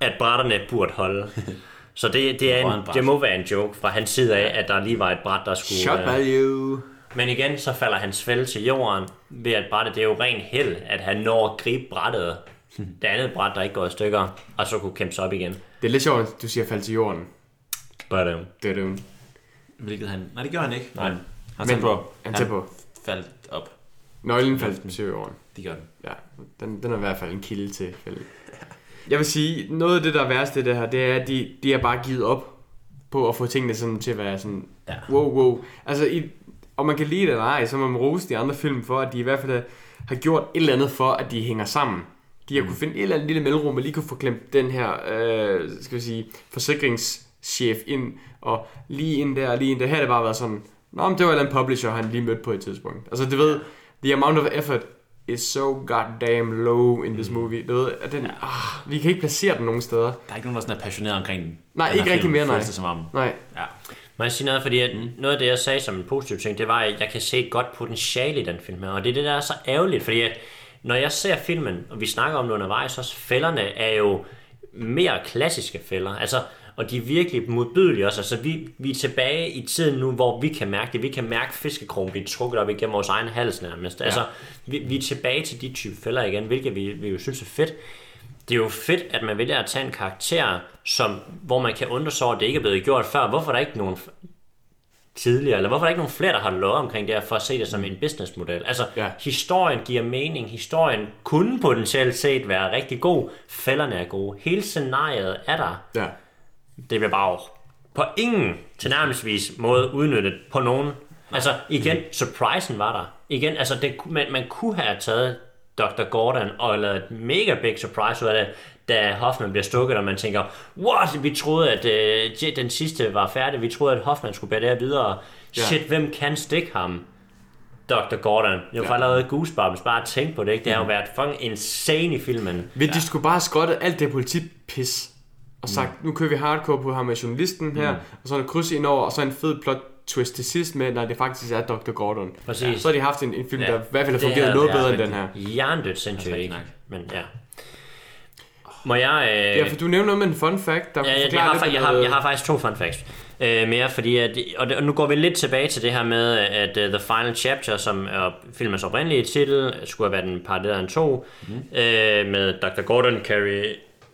at brætterne burde holde. Så det, det, er en, det må være en joke fra hans side af, at der lige var et bræt, der skulle... Shot øh, value. Men igen, så falder hans fælde til jorden ved at brættet. Det er jo ren held, at han når at gribe brættet. Det andet bræt, der ikke går i stykker, og så kunne kæmpe sig op igen. Det er lidt sjovt, at du siger falde til jorden. Um, er det. Hvilket han... Nej, det gør han ikke. Nej. Men han tager Men- på. han tager på. faldt op. Nøglen faldt til jorden. Det gør den. Ja, den, den er i hvert fald en kilde til fælde. Jeg vil sige, noget af det, der er værst i det her, det er, at de, de har bare givet op på at få tingene sådan til at være sådan, Ja. wow, wow. Altså, i, og man kan lide det eller ej, så man rose de andre film for, at de i hvert fald har gjort et eller andet for, at de hænger sammen. De har mm. kunne finde et eller andet lille mellemrum, og lige kunne få klemt den her, øh, skal vi sige, forsikringschef ind, og lige ind der, og lige ind der. Her har det bare været sådan, Nå, men det var en publisher, han lige mødte på et tidspunkt. Altså, du ved, the amount of effort is so goddamn low in this movie. Du ved, at den, ah, vi kan ikke placere den nogen steder. Der er ikke nogen, der sådan er passioneret omkring den. Nej, Den ikke rigtig mere, nej. som om. Nej, Ja. Må jeg sige noget, fordi at noget af det, jeg sagde som en positiv ting, det var, at jeg kan se et godt potentiale i den film her, og det er det, der er så ærgerligt, fordi at når jeg ser filmen, og vi snakker om det undervejs, så fælderne er jo mere klassiske fælder, altså, og de er virkelig modbydelige også, altså vi, vi er tilbage i tiden nu, hvor vi kan mærke det, vi kan mærke fiskekrogen blive trukket op igennem vores egen hals nærmest, altså, vi, vi er tilbage til de type fælder igen, hvilket vi, vi jo synes er fedt, det er jo fedt, at man vælger at tage en karakter, som, hvor man kan undre sig over, at det ikke er blevet gjort før. Hvorfor er der ikke nogen tidligere, eller hvorfor er der ikke nogen flere, der har lovet omkring det her, for at se det som en businessmodel? Altså, Ja. ja. historien giver mening, historien kunne potentielt set være rigtig god, fælderne er gode, hele scenariet er der. ja. Det bliver bare på ingen tilnærmelsesvis måde udnyttet på nogen. Altså igen, surprisen var der. Igen, altså det, man, man kunne have taget Dr. Gordon og lavet et mega big surprise ud af det, da Hoffman bliver stukket, og man tænker, what, vi troede, at øh, den sidste var færdig, vi troede, at Hoffman skulle bære det her videre. Ja. Shit, hvem kan stikke ham? Dr. Gordon. Jeg har ja. lavet goosebumps, bare at tænke på det, ikke? Det har jo været fucking insane i filmen. Vi, de skulle bare have skrottet alt det politipis, og sagt, nu kører vi hardcore på ham med journalisten her, og så en kryds ind over, og så en fed plot twist til sidst med, når det faktisk er Dr. Gordon. Præcis. Så har de haft en, en film, Ja. der i hvert fald har fungeret er- noget er bedre end den her. Hjernedødt sindssygt, rigtig ikke? Men ja. Må jeg... Øh, Ja, for du nævner noget med en fun fact, der Ja, jeg, jeg, har, lidt jeg, har, jeg har faktisk to fun facts. Øh, mere fordi, at, og, det, og nu går vi lidt tilbage til det her med, at uh, The Final Chapter, som er filmens oprindelige titel, skulle have været en part af en to, mm. øh, med Dr. Gordon Carey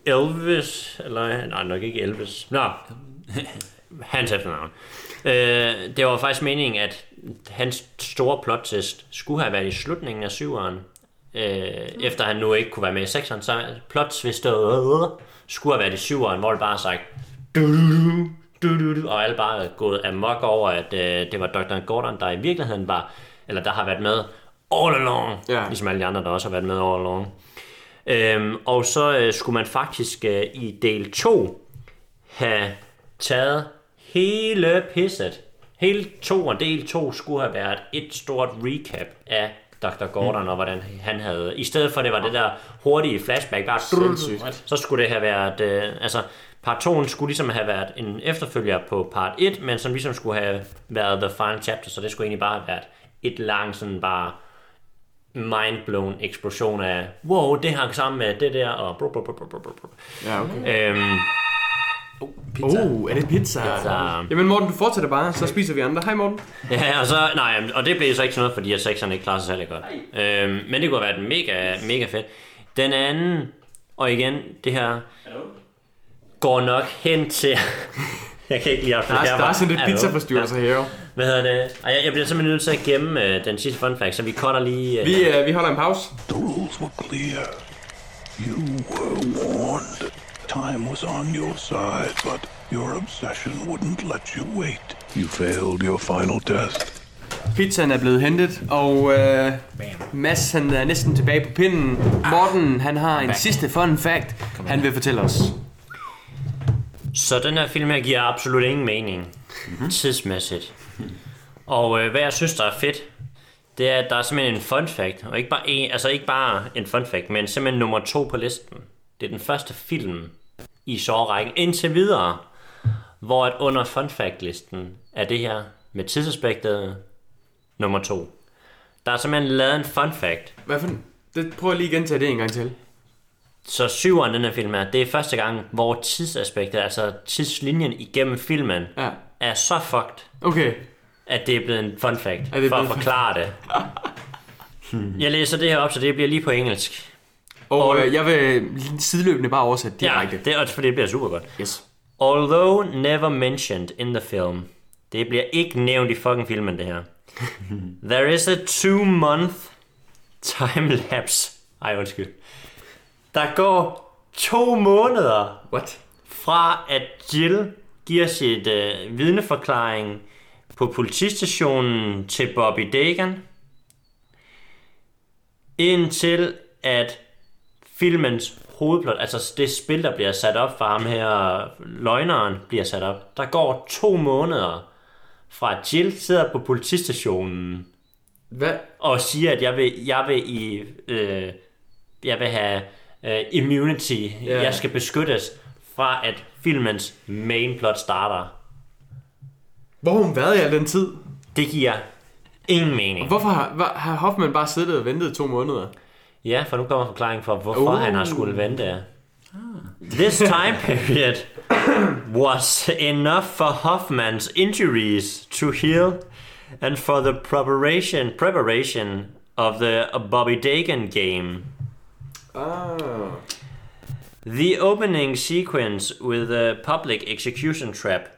Elvis, eller nej, nok ikke Elvis, nå, hans efternavn. Øh, det var faktisk meningen, at hans store plot twist skulle have været i slutningen af syveren, øh, efter han nu ikke kunne være med i sekseren, så plot twistet skulle have været i syveren, hvor det bare sagt du-du-du, du-du-du, og alle bare gået amok over, at øh, det var Dr. Gordon, der i virkeligheden var, eller der har været med all along, Ja. ligesom alle de andre, der også har været med all along. Øhm, og så øh, skulle man faktisk øh, i del 2 have taget hele pisset. Hele to og del 2 skulle have været et stort recap af Dr. Gordon mm. og hvordan han havde... I stedet for det var det der hurtige flashback, bare Sindssygt. så skulle det have været... Øh, altså, part 2 skulle ligesom have været en efterfølger på part 1, men som ligesom skulle have været the final chapter, så det skulle egentlig bare have været et langt sådan bare mindblown eksplosion af, wow, det hang sammen med det der, og brr, brr, brr, brr, brr. Ja, okay. Øhm, Pizza. Oh, er det pizza? Pizza. Jamen Morten, du fortsætter bare, så spiser vi andre. Hej Morten. ja, og så, nej, og det blev så ikke sådan noget, fordi at sexerne ikke klarer sig særlig godt. Øhm, men det kunne have været mega, mega fedt. Den anden, og igen, det her, går nok hen til... jeg kan ikke lige Der er, der er sådan lidt pizzaforstyrrelser her. Hvad hedder det? Ej, jeg, jeg bliver simpelthen nødt til at gemme øh, den sidste fun fact, så vi cutter lige... Øh, Vi, øh, vi holder en pause. The rules were clear. You were warned. Time was on your side, but your obsession wouldn't let you wait. You failed your final test. Pizzaen er blevet hentet, og øh, Mads han er næsten tilbage på pinden. Morten han har en sidste fun fact, han vil fortælle os. Så den her film her giver absolut ingen mening mm-hmm. tidsmæssigt. Og øh, hvad jeg synes, der er fedt, det er, at der er simpelthen en fun fact, og ikke bare en, altså ikke bare en fun fact, men simpelthen nummer to på listen. Det er den første film i sårrækken indtil videre, hvor at under fun fact listen er det her med tidsaspektet nummer to. Der er simpelthen lavet en fun fact. Hvad for det, prøv lige igen til det en gang til. Så syveren den her film her, det er første gang, hvor tidsaspektet, altså tidslinjen igennem filmen, Ja. er så fucked, Okay. at det er blevet en fun fact, Er det for at forklare det. Jeg læser det her op, så det bliver lige på engelsk. Og øh, jeg vil sideløbende bare oversætte direkte. Ja, det er også fordi det bliver super godt. Yes. Although never mentioned in the film. Det bliver ikke nævnt i fucking filmen, det her. There is a two-month time-lapse. Ej, undskyld. Der går to måneder What? fra, at Jill giver sit øh, vidneforklaring på politistationen til Bobby Dagan, indtil at filmens hovedplot, altså det spil, der bliver sat op for ham her, løgneren bliver sat op, der går to måneder fra at Jill sidder på politistationen Hvad? og siger, at jeg vil, jeg vil, i, øh, jeg vil have øh, immunity, yeah. jeg skal beskyttes fra at filmens main plot starter. Hvor har hun været i al den tid? Det giver ingen mening. Hvorfor har, har Hoffman bare siddet og ventet to måneder? Ja, for nu kommer forklaringen for, hvorfor Uh. uh. han har skulle vente. This time period was enough for Hoffman's injuries to heal and for the preparation preparation of the Bobby Dagan game. Ah. The opening sequence with the public execution trap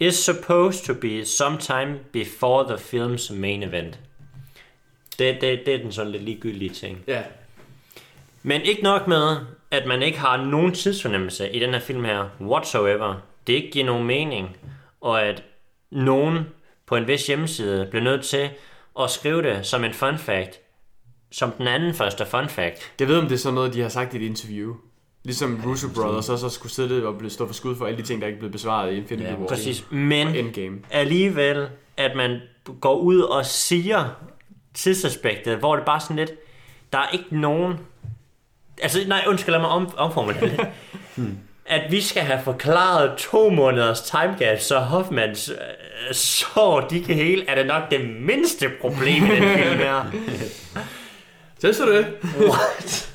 is supposed to be sometime before the film's main event. Det, det, det er den sådan lidt ligegyldige ting. Ja. Men ikke nok med, at man ikke har nogen tidsfornemmelse i den her film her, whatsoever. Det ikke giver nogen mening, og at nogen på en vis hjemmeside bliver nødt til at skrive det som en fun fact, som den anden første fun fact. Jeg ved, om det er sådan noget, de har sagt i et interview. Ligesom Russo Brothers også skulle sidde og blive stå for skud for alle de ting, der ikke blev besvaret i Infinity Ja, War. Præcis. Men Endgame. alligevel, at man går ud og siger tidsaspektet, hvor det bare sådan lidt, der er ikke nogen... Altså, nej, undskyld, lad mig om, omformulere det. at vi skal have forklaret to måneders time gap, så Hoffmans øh, sår, de kan hele, er det nok det mindste problem i den film her. Synes du det? What?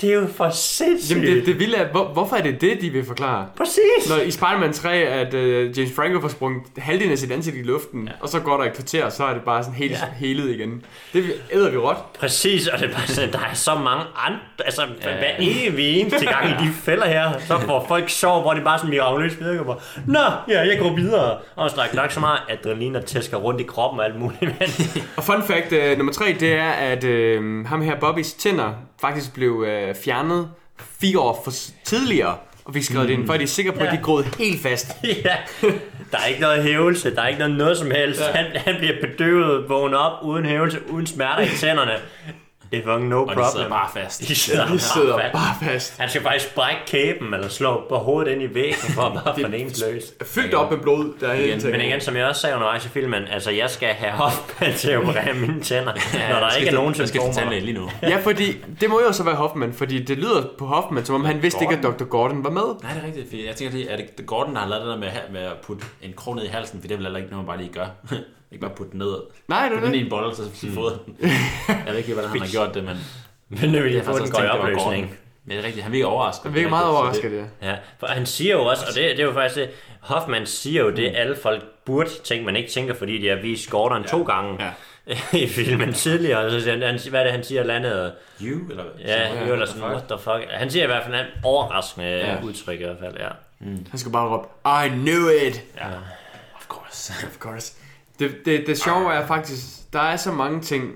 Det er jo for sindssygt. Jamen, det, det vilde er, hvor, hvorfor er det det, de vil forklare? Præcis. Når i Spider-Man 3, at uh, James Franco får sprunget halvdelen af sit ansigt i luften, ja. og så går der et kvarter, og så er det bare sådan helt Ja. helet igen. Det æder vi råt. Præcis, og det er bare sådan, der er så mange andre, altså ja. hver evig eneste gang i de fælder her, så får folk sjov, hvor det bare sådan mirakuløst virker på. Nå, ja, jeg går videre. Og så der er nok så meget adrenalin, der tæsker rundt i kroppen og alt muligt. Men Og fun fact uh, nummer tre, det er, at uh, ham her Bobbys tænder faktisk blev uh, fjernet fire år for tidligere. Og vi skrev mm. det ind, for at de er sikre på, at de Ja. groet helt fast. ja, der er ikke noget hævelse, der er ikke noget, noget som helst. Ja. Han, han bliver bedøvet, vågner op uden hævelse, uden smerter i tænderne. Det er fucking no Og de problem. sidder bare fast. De sidder, De sidder bare fast. bare fast. Han skal faktisk brække kæben eller slå på hovedet ind i væggen for at bare få den ene løs. Fyldt op med blod, der er Igen, Men igen, som jeg også sagde undervejs i filmen, altså jeg skal have Hoffman til at operere mine tænder, ja, når der ikke er nogen Jeg skal til lige nu. Ja, fordi det må jo så være Hoffman, fordi det lyder på Hoffman, som om han vidste ikke, at Dr. Gordon var med. Nej, det er rigtigt. For jeg tænker lige, er det Gordon, der har lavet det der med, med at putte en krog ned i halsen? For det er vel heller ikke noget, man bare lige gør. Ikke bare putte den ned. Nej, det er Putte den i det. en bolle, så så fået den. Jeg ved ikke, hvordan han har gjort det, men Men nu vil jeg jeg få faktisk den går i det opløsning. Men det er rigtigt, han virker overrasket. Han virker meget overrasket, ja. Ja, for han siger jo også, og det, det er jo faktisk det, Hoffman siger jo det, alle folk burde tænke, man ikke tænker, fordi de har vist Gordon ja. to gange Ja. i filmen tidligere. Og så siger han, hvad er det, han siger, landet? You, eller hvad? Ja, Så- ja eller sådan, what the fuck. Han siger i hvert fald en overraskende Ja. ja. udtryk i hvert fald, ja. Han skal bare råbe, I knew it! ja. Of course. Of course. Det, det, det sjove er faktisk, der er så mange ting.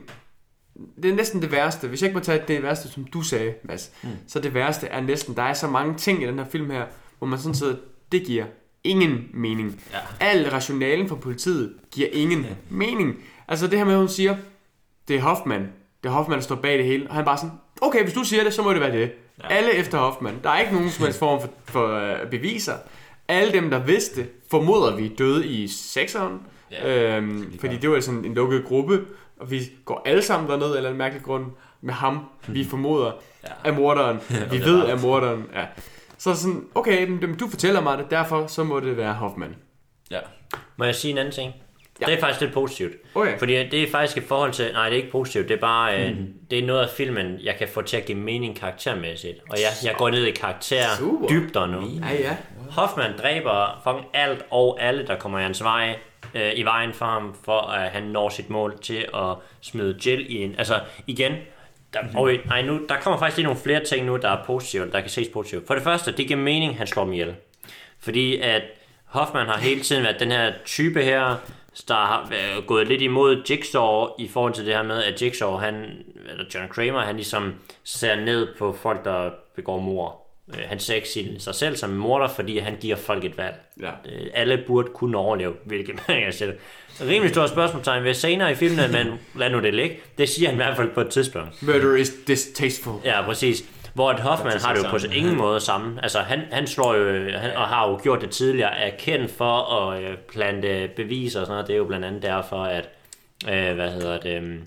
Det er næsten det værste. Hvis jeg ikke må tage det værste, som du sagde, Mads, mm. så det værste er næsten, der er så mange ting i den her film her, hvor man sådan sidder, det giver ingen mening. Ja. Al rationalen fra politiet giver ingen mening. Altså det her med, at hun siger, det er Hoffman. Det er Hoffman, der står bag det hele. Og han bare sådan, okay, hvis du siger det, så må det være det. Ja. Alle efter Hoffman. Der er ikke nogen som helst form for, for uh, beviser. Alle dem, der vidste, formoder vi døde i sekseren. Ja, øhm, fordi det var sådan en lukket gruppe, og vi går alle sammen derned, eller en mærkelig grund, med ham, vi formoder Ja. er morderen. vi ved er morderen. Ja. Så sådan, okay, men, du fortæller mig det, derfor så må det være Hoffman. Ja. Må jeg sige en anden ting? Ja. Det er faktisk lidt positivt. Okay. Fordi det er faktisk i forhold til... Nej, det er ikke positivt. Det er bare... Mm. det er noget af filmen, jeg kan få til at give mening karaktermæssigt. Og jeg, jeg går ned i karakter Super. dybder nu. Ja, ja. Hoffman dræber fucking alt og alle, der kommer i hans vej, øh, i vejen for ham, for at han når sit mål til at smide Jill i en... Altså, igen, der, Mhm. og, nej, nu, der kommer faktisk lige nogle flere ting nu, der er positive, der kan ses positivt. For det første, det giver mening, han slår dem ihjel. Fordi at Hoffman har hele tiden været den her type her, der har været gået lidt imod Jigsaw i forhold til det her med, at Jigsaw, han, eller John Kramer, han ligesom ser ned på folk, der begår mor. Øh, Han ser ikke sin- sig selv som en morder, fordi han giver folk et valg. Ja. Øh, Alle burde kunne overleve, hvilket man kan sætte. Rimelig stort spørgsmålstegn ved senere i filmen, men lad nu det ligge. Det siger han i hvert fald på et tidspunkt. Murder is distasteful. Ja, præcis. Hvor at Hoffman har det jo på sammen. ingen måde sammen. Altså, han, han slår jo, han, og har jo gjort det tidligere, er kendt for at øh, plante beviser og sådan noget. Det er jo blandt andet derfor, at, øh, hvad hedder det, øhm,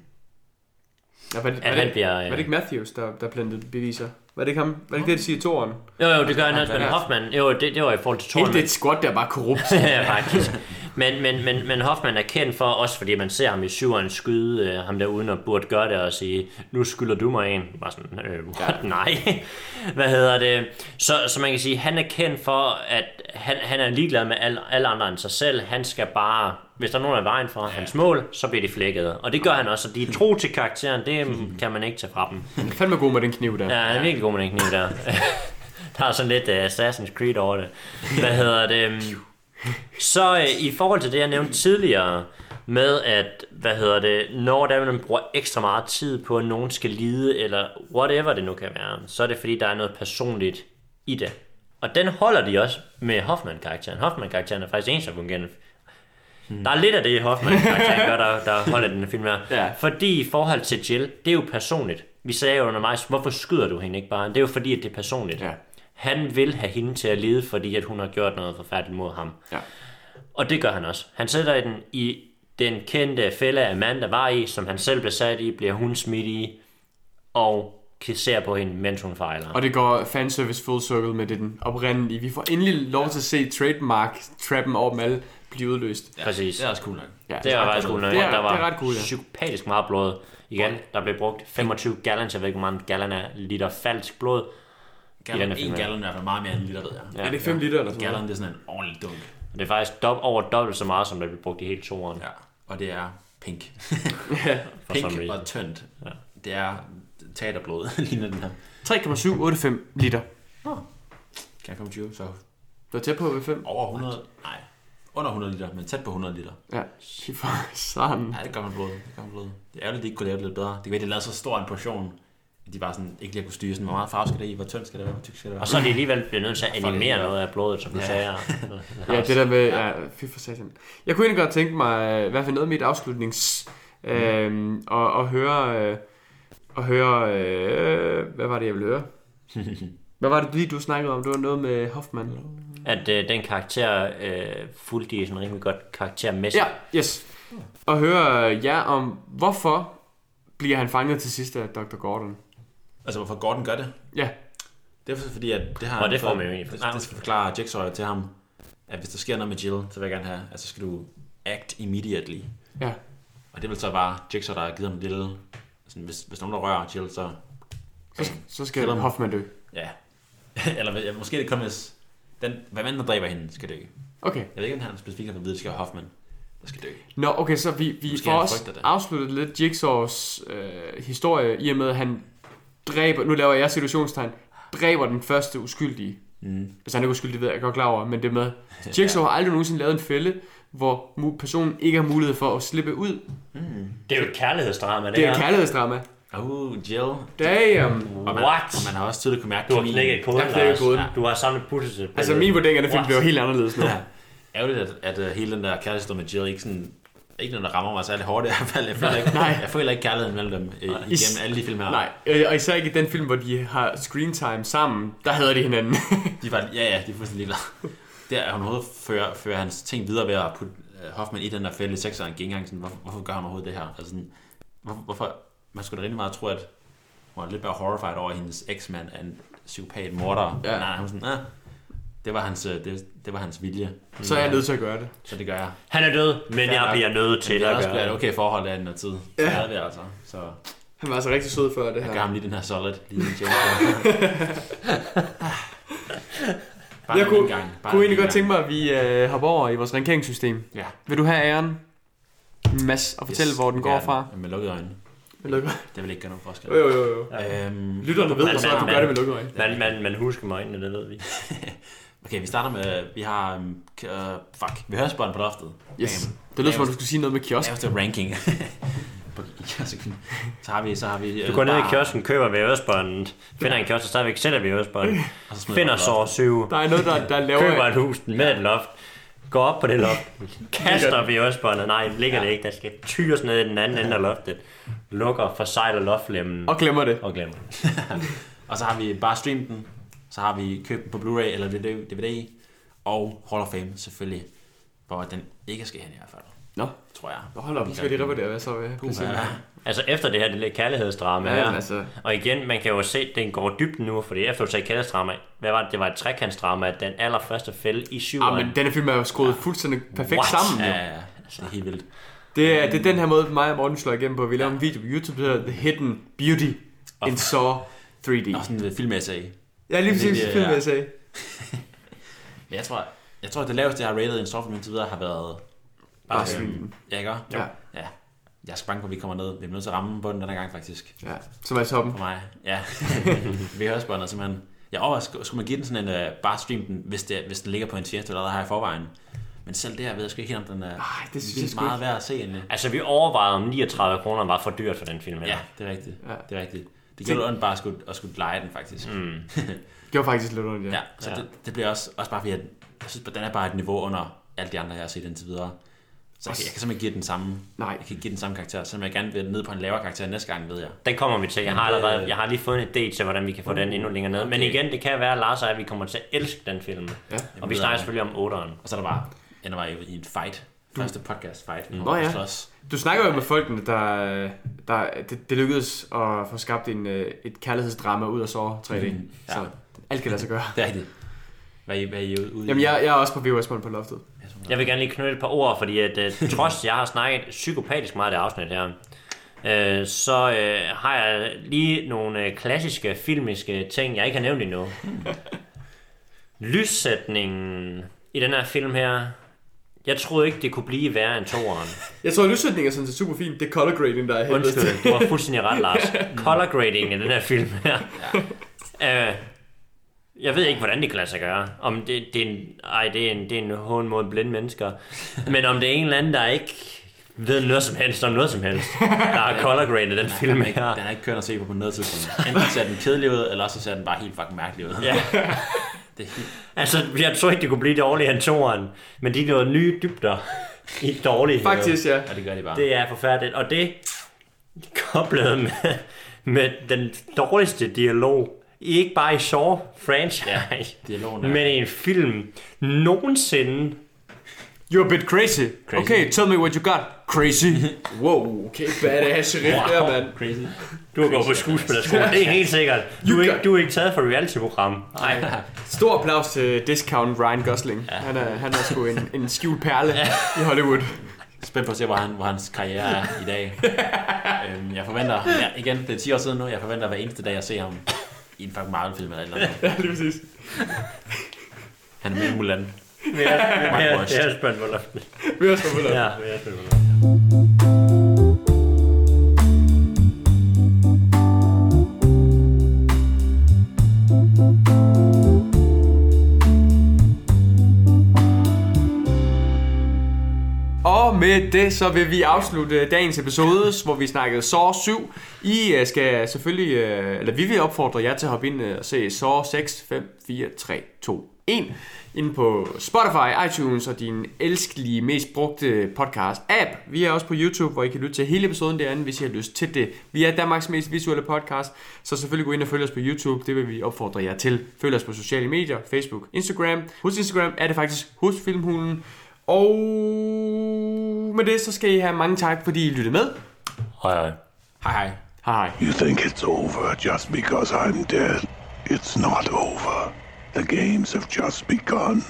Ja, var, det, At var, han det, bliver, var øh, det ikke Matthews, der, der plantede beviser? Var det ikke ham? Var det ikke det, de siger i toren? jo, jo, det gør han også, men ja. Hoffman, jo, det, det var i forhold til Hele Thorne. det squad der er bare korrupt. ja, faktisk. Men, men, men, men Hoffman er kendt for, også fordi man ser ham i syveren skyde, øh, ham der uden at burde gøre det og sige, nu skylder du mig en. Bare sådan, øh, what? Nej. Hvad hedder det? Så, så man kan sige, han er kendt for, at han, han er ligeglad med alle, alle andre end sig selv. Han skal bare, hvis der er nogen af vejen for hans mål, så bliver de flækket. Og det gør han også, og de er tro til karakteren, det kan man ikke tage fra dem. Han er fandme god med den kniv der. Ja, han er virkelig god med den kniv der. der er sådan lidt uh, Assassin's Creed over det. Hvad hedder det? Så uh, i forhold til det, jeg nævnte tidligere, med at, hvad hedder det, når der man bruger ekstra meget tid på, at nogen skal lide, eller whatever det nu kan være, så er det fordi, der er noget personligt i det. Og den holder de også med Hoffman-karakteren. Hoffman-karakteren er faktisk en, som fungerer. Der er lidt af det, Hoffman-karakteren gør, der, der holder den film her. Ja. Fordi i forhold til Jill, det er jo personligt. Vi sagde jo undervejs, hvorfor skyder du hende ikke bare? Det er jo fordi, at det er personligt. Ja. Han vil have hende til at lide, fordi at hun har gjort noget forfærdeligt mod ham. Ja. Og det gør han også. Han sætter den i den kendte fælde, Amanda var i, som han selv blev sat i, bliver hun smidt i, og ser på hende, mens hun fejler. Og det går fanservice full circle med det den oprindelige. Vi får endelig lov til at se trademark-trappen over dem alle blive udløst. Præcis. Det er også cool nok. Ja, Det er faktisk cool nok. Det er- der var det er ret cool, ja. psykopatisk meget blod. Igen, der blev brugt 25 gallons, jeg ved ikke, hvor mange gallon af liter falsk blod. Gallon, en gallon er i hvert fald meget mere end en liter, ved jeg. Ja. Er det ikke 5 liter eller sådan Gallon, det er sådan en ordentlig dunk. Det er faktisk dob- over dobbelt så meget, som der blev brugt i hele toeren. Ja. Og det er pink. Pink og tyndt. Ja. Det er teaterblod, ligner den her. 3,785 liter. Kan 25, så Du er tæt på ved 5. over 100, nej, under 100 liter, men tæt på 100 liter. Ja, for sådan. Ja, det gør man blod. Det gør man blod. Det er ærgerligt, at de ikke kunne lave det lidt bedre. Det kan være, at de lavede så stor en portion, de bare sådan ikke lige kunne styre sådan, hvor meget farve skal det i, hvor tyndt skal det være, hvor tyk skal det være. Og så er de alligevel blevet nødt til at animere noget af blodet, som du Ja. sagde. Ja, det der med, ja, fy for satan. Jeg kunne egentlig godt tænke mig, øh, i hvert fald noget af mit afslutnings, øh, og, og høre, øh, og høre, øh, hvad var det, jeg ville høre? Hvad var det lige, du snakkede om? Det var noget med Hoffman. At øh, den karakter øh, fulgte i sådan rimelig godt karaktermæssigt. Ja, yes. Og høre jer om, hvorfor bliver han fanget til sidst af Dr. Gordon? Altså, hvorfor Gordon gør det? Ja, Det er fordi, at det har... Og det får fået- man jo egentlig det, forklaret. det skal forklare Jigsaw til ham, at hvis der sker noget med Jill, så vil jeg gerne have, at så skal du act immediately. ja. Og det vil så bare Jigsaw, der har givet ham en lille... Sådan, hvis, hvis nogen der rører Jill, så... Så, så skal Selvom- Hoffman dø. Ja. Eller ja, måske det kommer, hvis... Den, hvem end der dræber hende, skal dø. Okay. Jeg ved ikke, om han specifikt har at vide, at det skal være Hoffman, der skal dø. Nå, okay, så vi, vi Måske får også afsluttet lidt Jigsaws øh, historie, i og med, at han dræber, nu laver jeg situationstegn, dræber den første uskyldige. Mm. Hvis han er ikke uskyldig, ved jeg godt klar over, men det med, Jigsaw har aldrig nogensinde lavet en fælde, hvor personen ikke har mulighed for at slippe ud. Det er jo et kærlighedsdrama, det, Det er et her. kærlighedsdrama. Oh, Jill. Damn! Og man, What? Og man har også tydeligt kunne mærke Du har knækket koden, Jeg knækket koden. Du har samlet puslespil. Altså, min vurdering af det film jo helt anderledes nu. Ja. Ærgerligt, at, at, at hele den der kærlighedshistorie med Jill ikke sådan... Ikke noget, der rammer mig særlig hårdt i hvert fald. Jeg føler ikke, Nej. jeg føler ikke kærligheden mellem dem øh, igennem alle de film her. Nej, øh, og især ikke i den film, hvor de har screen time sammen, der hader de hinanden. De var, ja, ja, de er fuldstændig ligeglade. Der er hun overhovedet fører, fører hans ting videre ved at putte øh, Hoffman i den der fælde i sekseren ikke engang sådan, hvorfor, hvorfor gør han overhovedet det her? Altså sådan, hvorfor, hvorfor, man skulle da rigtig meget tro, at hun var lidt mere horrified over, at hendes eksmand er en psykopat morder. Ja. Nej, hun er sådan, ah, Det var hans, øh, det, det var hans vilje. Så er jeg nødt til at gøre det. Så det gør jeg. Han er død, men jeg bliver nødt til det er at også gøre blevet et det. okay forhold af noget tid. Ja. Det er det altså. Så Han var altså rigtig sød før det gør her. ham lige den her solid. Lige en tjeneste. Bare Jeg en kunne, gang. Bare kunne en egentlig godt gang. tænke mig, at vi øh, hopper over i vores rankeringssystem. Ja. Vil du have æren, Mads, og fortælle, Yes, hvor den går gør jeg. fra? Med lukkede øjne. Med lukkede Det vil ikke gøre nogen forskel. Jo, jo, jo. jo. Øhm, Lytterne ved, Men- så at du gør det med lukkede øjne. Man, man, man husker mig øjnene, det ved vi. okay, vi starter med, vi har, uh, fuck, vi hører på loftet. Yes. Bam. Det lød som om, du skulle sige noget med kiosk. Laveste ranking. På- i kiosken. så har vi, så har vi... Du går ned i kiosken, køber ved Østbåndet, finder en kiosk, og stadigvæk sælger smider finder vi på så loftet. syv, Der er noget, der, der laver... køber et hus med et loft, går op på det loft, kaster ved Østbåndet, nej, ligger det ikke, der skal tyres ned i den anden ende af loftet, lukker, forsejler loftlemmen Og glemmer det. og glemmer. Og så har vi bare streamet den. Så har vi købt den på Blu-ray eller DVD. Og Hall of Fame selvfølgelig. Hvor den ikke skal hen i hvert fald. Nå, Tror jeg. Nå, hold op, nu skal lige revurdere, hvad så vil ja. Altså efter det her det lidt kærlighedsdrama Ja, her, altså- og igen, man kan jo se, at den går dybt nu, fordi efter du sagde kærlighedsdrama, hvad var det? Det var et trekantsdrama, den allerførste fælde i syv Ah, men denne film er jo skruet fuldstændig perfekt What? sammen. Ja, Jo. ja, ja. det er helt vildt. Det er, det er den her måde, mig og Morten slår igennem på. Vi laver en video på YouTube, der hedder The Hidden Beauty in Saw 3D. Og sådan en filmessay. Ja, lige præcis, det er- film, jeg sagde. Men jeg tror, jeg tror, at det laveste, jeg har rated en softfilm indtil videre, har været... Bare øhm, streamen. Ja, ikke? Ja. ja. Jeg er så bange på, at vi kommer ned. Vi er nødt til at ramme bunden den her gang, faktisk. Ja, som er toppen. For mig. Ja. vi hører spørgsmålet simpelthen... Jeg overvejer, skulle man give den sådan en... Uh, bare stream den, hvis, det, hvis den ligger på en tjeneste, eller der har i forvejen. Men selv det her ved jeg sgu ikke helt, om den er Ej, det synes jeg meget ikke. værd at se egentlig. Altså vi overvejede, om 39 kroner var for dyrt for den film her. Ja, det er rigtigt. Ja. Det er rigtigt. Det gjorde ondt bare at skulle, at skulle lege den, faktisk. Mm. Det gjorde faktisk lidt ondt, ja. Ja, så Ja. Det, det bliver også, også bare fordi, at jeg synes, at den er bare et niveau under alle de andre, jeg har set indtil videre. Så jeg, kan- jeg kan simpelthen ikke give den samme, Nej. jeg kan ikke give den samme karakter, selvom jeg gerne vil ned på en lavere karakter næste gang, ved jeg. Den kommer vi til. Jeg har allerede, jeg har lige fået en idé til, hvordan vi kan få den endnu længere ned. Men Okay. igen, det kan være, Lars og jeg, vi kommer til at elske den film. Ja. Og vi snakker selvfølgelig om 8'eren. Og så er der bare, ender bare i, i en fight. Første podcast fight. Vi Nå ja. Du snakker jo med folkene, der, der det, det lykkedes at få skabt en, øh, et kærlighedsdrama ud af Saw 3D. Mm, ja. Så alt kan lade sig gøre. Det er rigtigt. Hvad er I, hvad er I ude i? Jamen, jeg, jeg er også på VHS på loftet. Jeg vil gerne lige knytte et par ord, fordi at, uh, trods jeg har snakket psykopatisk meget af det afsnit her, uh, så uh, har jeg lige nogle uh, klassiske filmiske ting, jeg ikke har nævnt endnu. Lyssætningen i den her film her, jeg troede ikke, det kunne blive værre end toeren. Jeg tror, at lydsætningen er sådan set super fint. Det er color grading, der er helvede. Undskyld, du har fuldstændig ret, Lars. Color grading i den her film her. Uh, jeg ved ikke, hvordan det kan lade sig gøre. Om det, det er en, ej, det er en, det er en hån mod blinde mennesker. Men om det er en eller anden, der ikke ved noget som helst om noget som helst, der har color graded den film Den er ikke, her. den er ikke kørt at se på på noget tidspunkt. Enten ser den kedelig ud, eller også ser den bare helt fucking mærkelig ud. Ja. Det er Altså, jeg tror ikke, det kunne blive dårligere end toeren, men de er noget nye dybder i dårlige. Faktisk, ja. ja, det gør de bare. Det er forfærdeligt, og det koblet med, med den dårligste dialog, ikke bare i Saw franchise, ja, dialogen er- men i en film nogensinde. You're a bit crazy. Crazy. Okay, tell me what you got. Crazy. wow, okay, badass sheriff wow. der, mand. Crazy. Du har gået på skuespillerskole, det er helt sikkert. Du er, ikke, du er ikke taget for reality-program. Nej. Stor applaus til Discount Ryan Gosling. Ja. Han, er, han er sgu en, en skjult perle ja. i Hollywood. Spændt på at se, hvor, han, hvor hans karriere er i dag. øhm, jeg forventer, ja, igen, det er 10 år siden nu, jeg forventer hver eneste dag at se ham i en fucking Marvel-film eller et eller andet. Ja, lige præcis. Han er med i Mulan. Det er spændt på loften. Vi har sgu Ja, det er spændt på loften. Med det, så vil vi afslutte dagens episode, hvor vi snakkede Saw 7. I øh, skal selvfølgelig, øh, eller vi vil opfordre jer til at hoppe ind øh, og se Saw 6, 5, 4, 3, 2, 1. Inde på Spotify, iTunes og din elskelige, mest brugte podcast-app. Vi er også på YouTube, hvor I kan lytte til hele episoden derinde, hvis I har lyst til det. Vi er Danmarks mest visuelle podcast, så selvfølgelig gå ind og følg os på YouTube. Det vil vi opfordre jer til. Følg os på sociale medier, Facebook, Instagram. Hos Instagram er det faktisk hos Filmhulen. Og med det, så skal I have mange tak, fordi I lyttede med. Hej, hej. Hej hej. Hej hej. You think it's over just because I'm dead. It's not over. The games have just begun.